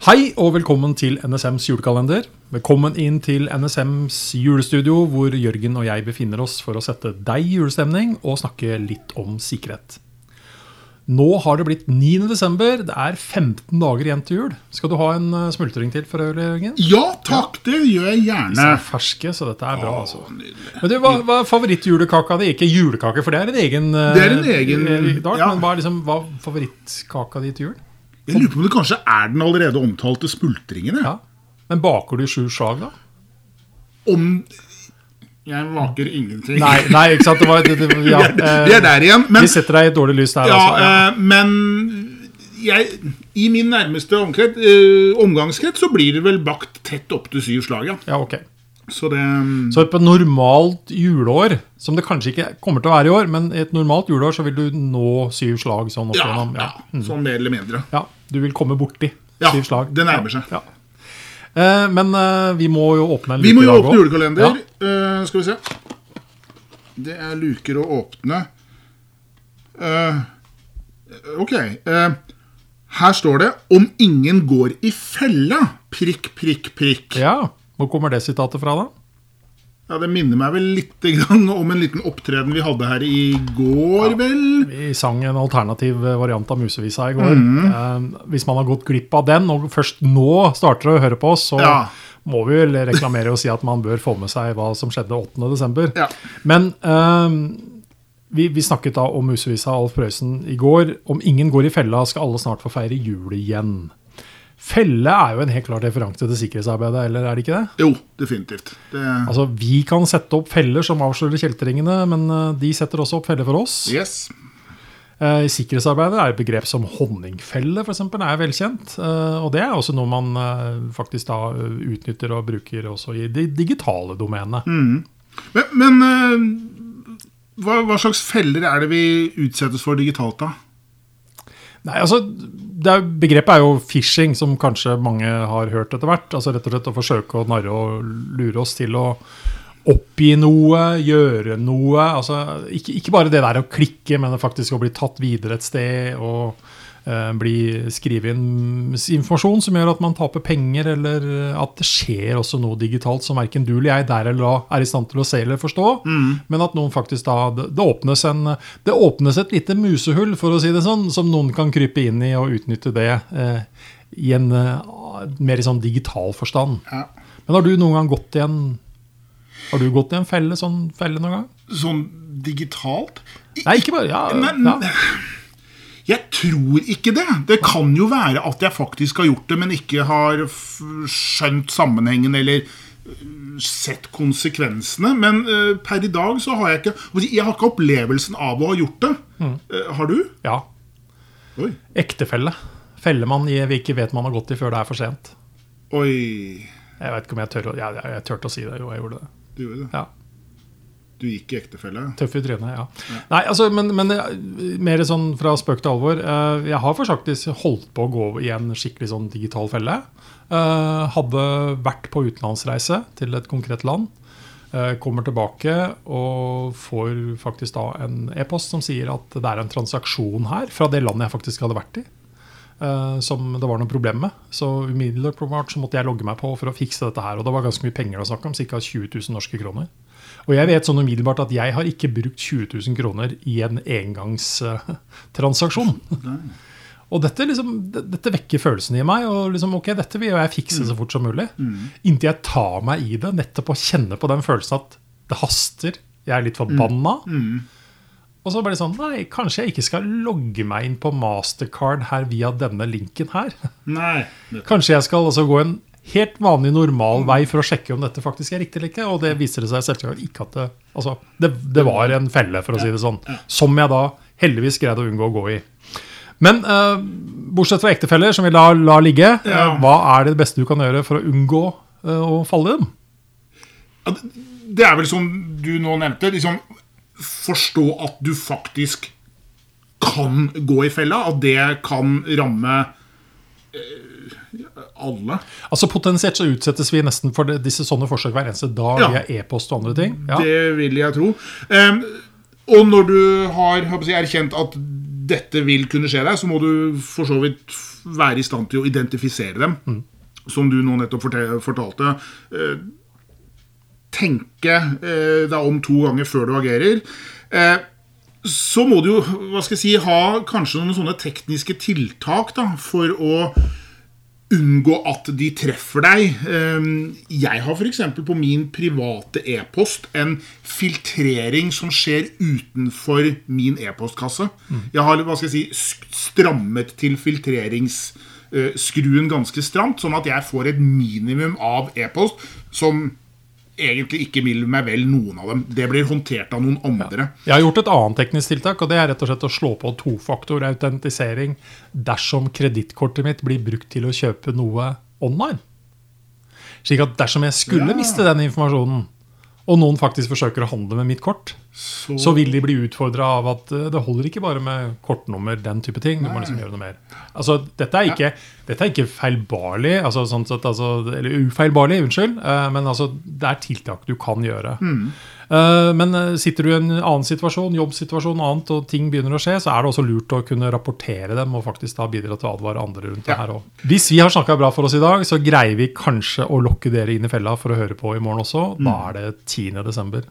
Hei og velkommen til NSMs julekalender. Velkommen inn til NSMs julestudio, hvor Jørgen og jeg befinner oss for å sette deg i julestemning og snakke litt om sikkerhet. Nå har det blitt 9. desember. Det er 15 dager igjen til jul. Skal du ha en eh, smultring til for øvrig, Jørgen? Ja takk, det gjør jeg gjerne. gjerne. er ferske, så dette er bra. altså. Men du, Hva, hva er favorittjulekaka di? Ikke julekake, for det er en egen Det er en egen, eh, dag, ja. Men hva er liksom, hva er favorittkaka di til jul? Jeg lurer på om det kanskje er den allerede omtalte smultringen. Ja. Men baker du sju slag, da? Om Jeg baker ingenting. Nei, nei, ikke sant? Det var, det, det, ja, eh, Vi er der igjen. Men, Vi setter deg i et dårlig lys der, ja, altså. Ja. eh, men jeg, i min nærmeste omkrets, eh, omgangskrets så blir det vel bakt tett opp til syv slag, ja. ja, ok. Så det Så på et normalt juleår, som det kanskje ikke kommer til å være i år, men i et normalt juleår så vil du nå syv slag sånn opp Ja, gjennom. ja, Ja. sånn mer eller mindre. ja, du vil komme borti Ja, syv slag. det nærmer seg. Ja. Eh, men eh, vi må jo åpne en Vi må jo åpne også. julekalender. Uh, skal vi se. Det er luker å åpne. Uh, ok. Uh, her står det 'Om ingen går i fella'. Prikk, prikk, prikk. Ja. Ja. Hvor kommer det sitatet fra, da? Ja, Det minner meg vel litt om en liten opptreden vi hadde her i går, vel? Vi sang en alternativ variant av Musevisa i går. Mm. Eh, hvis man har gått glipp av den, og først nå starter å høre på oss, så Ja. må vi vel reklamere og si at man bør få med seg hva som skjedde 8. desember. Ja. Men eh, vi, vi snakket da om Musevisa Alf Prøysen i går. Om ingen går i fella, skal alle snart få feire jul igjen. Felle er jo en helt klart referanse til sikkerhetsarbeidet, eller er det ikke det? Jo, definitivt. Det, Altså, Vi kan sette opp feller som avslører kjeltringene, men eh, de setter også opp feller for oss. yes. Eh, I sikkerhetsarbeidet er et begrep som honningfelle for eksempel, er velkjent. Eh, Og det er også noe man faktisk da utnytter og bruker også i det digitale domenet. Men, men eh, hva, hva slags feller er det vi utsettes for digitalt, da? Nei, altså, er, Begrepet er jo phishing, som kanskje mange har hørt etter hvert. Altså rett og slett å forsøke å narre og lure oss til å oppgi noe, gjøre noe. Altså, ikke, ikke bare det der å klikke, men faktisk å bli tatt videre et sted og bli skrevet inn informasjon som gjør at man taper penger, eller at det skjer også noe digitalt som verken du eller jeg der eller da er i stand til å se eller forstå. Men at noen faktisk da det, åpnes en, det åpnes et lite musehull, for å si det sånn, som noen kan krype inn i og utnytte det eh, i en eh, mer i sånn digital forstand. Ja. Men har du noen gang gått i en Har du gått i en felle, sånn felle noen gang? Sånn digitalt? Nei, ikke bare Ja. Men- ja. Jeg tror ikke det. Det kan jo være at jeg faktisk har gjort det, men ikke har skjønt sammenhengen eller øh, sett konsekvensene. Men uh, per i dag så har jeg ikke Jeg har ikke opplevelsen av å ha gjort det. Eh, har du? ja. Oi. Ektefelle. Felle man i, ikke vet man har gått i før det er for sent. Oi. Jeg vet ikke om jeg tør å, jeg, jeg, jeg turte å si det. Jo, jeg gjorde det. Du gjorde det. Ja. Du gikk i ektefelle? Tøff i trynet, ja. Nei, altså, men, men eh, mer sånn fra spøk til alvor. eh, Jeg har faktisk holdt på å gå i en skikkelig sånn digital felle. Eh, Hadde vært på utenlandsreise til et konkret land. Kommer tilbake og får faktisk da en e-post som sier at det er en transaksjon her fra det landet jeg faktisk hadde vært i. eh, Som det var noe problem med. Så umiddelbart så måtte jeg logge meg på for å fikse dette her. Og det var ganske mye penger å snakke om, ca. 20 000 norske kroner. Og jeg vet sånn umiddelbart at jeg har ikke brukt 20 000 kroner i en engangstransaksjon. Og dette, liksom, dette vekker følelsene i meg. og liksom, ok, Dette vil jeg fikse så fort som mulig. Inntil jeg tar meg i det, nettopp å kjenne på den følelsen at det haster. Jeg er litt forbanna. Og så bare sånn Nei, kanskje jeg ikke skal logge meg inn på Mastercard her via denne linken her. Nei. Kanskje jeg skal altså gå en helt vanlig, normal vei for å sjekke om dette faktisk er riktig eller ikke. Og det viser det seg selvsagt ikke at det Altså, det, det var en felle, for å si det sånn. Som jeg da heldigvis greide å unngå å gå i. Men eh, bortsett fra ektefeller, som vi lar la ligge, eh, Ja. hva er det beste du kan gjøre for å unngå eh, å falle i dem? Det- Det er vel som du nå nevnte, liksom forstå at du faktisk kan gå i fella. At det kan ramme eh, alle. Altså Potensielt så utsettes vi nesten for disse sånne forsøk hver eneste dag Ja. via e-post og andre ting. Ja. Det vil jeg tro. Um, og når du har jeg erkjent at dette vil kunne skje deg, så må du for så vidt være i stand til å identifisere dem. Mm. Som du nå nettopp fortalte. Eh, tenke eh, deg om to ganger før du agerer. Eh, så må du jo hva skal jeg si, ha kanskje noen sånne tekniske tiltak da, for å unngå at de treffer deg. Eh, Jeg har f.eks. på min private e-post en filtrering som skjer utenfor min e-postkasse. Jeg har hva skal jeg si, strammet til filtreringsskruen ganske stramt, sånn at jeg får et minimum av e-post som egentlig ikke vil meg vel, noen av dem. Det blir håndtert av noen andre. Jeg har gjort et annet teknisk tiltak, og det er rett og slett å slå på tofaktor-autentisering dersom kredittkortet mitt blir brukt til å kjøpe noe online. Slik at dersom jeg skulle Ja. miste den informasjonen, og noen faktisk forsøker å handle med mitt kort, Så, så vil de bli utfordra av at eh, det holder ikke bare med kortnummer, den type ting. Du må liksom gjøre noe mer. Altså, dette er ikke, dette er ikke feilbarlig, altså, sånn sett, altså, eller ufeilbarlig, unnskyld, eh, men altså, det er tiltak du kan gjøre. Mm. men eh, sitter du i en annen situasjon, jobbsituasjon og annet, og ting begynner å skje, så er det også lurt å kunne rapportere dem og faktisk da bidra til å advare andre rundt det her òg. Hvis vi har snakka bra for oss i dag, så greier vi kanskje å lokke dere inn i fella for å høre på i morgen også. Da er det 10. desember.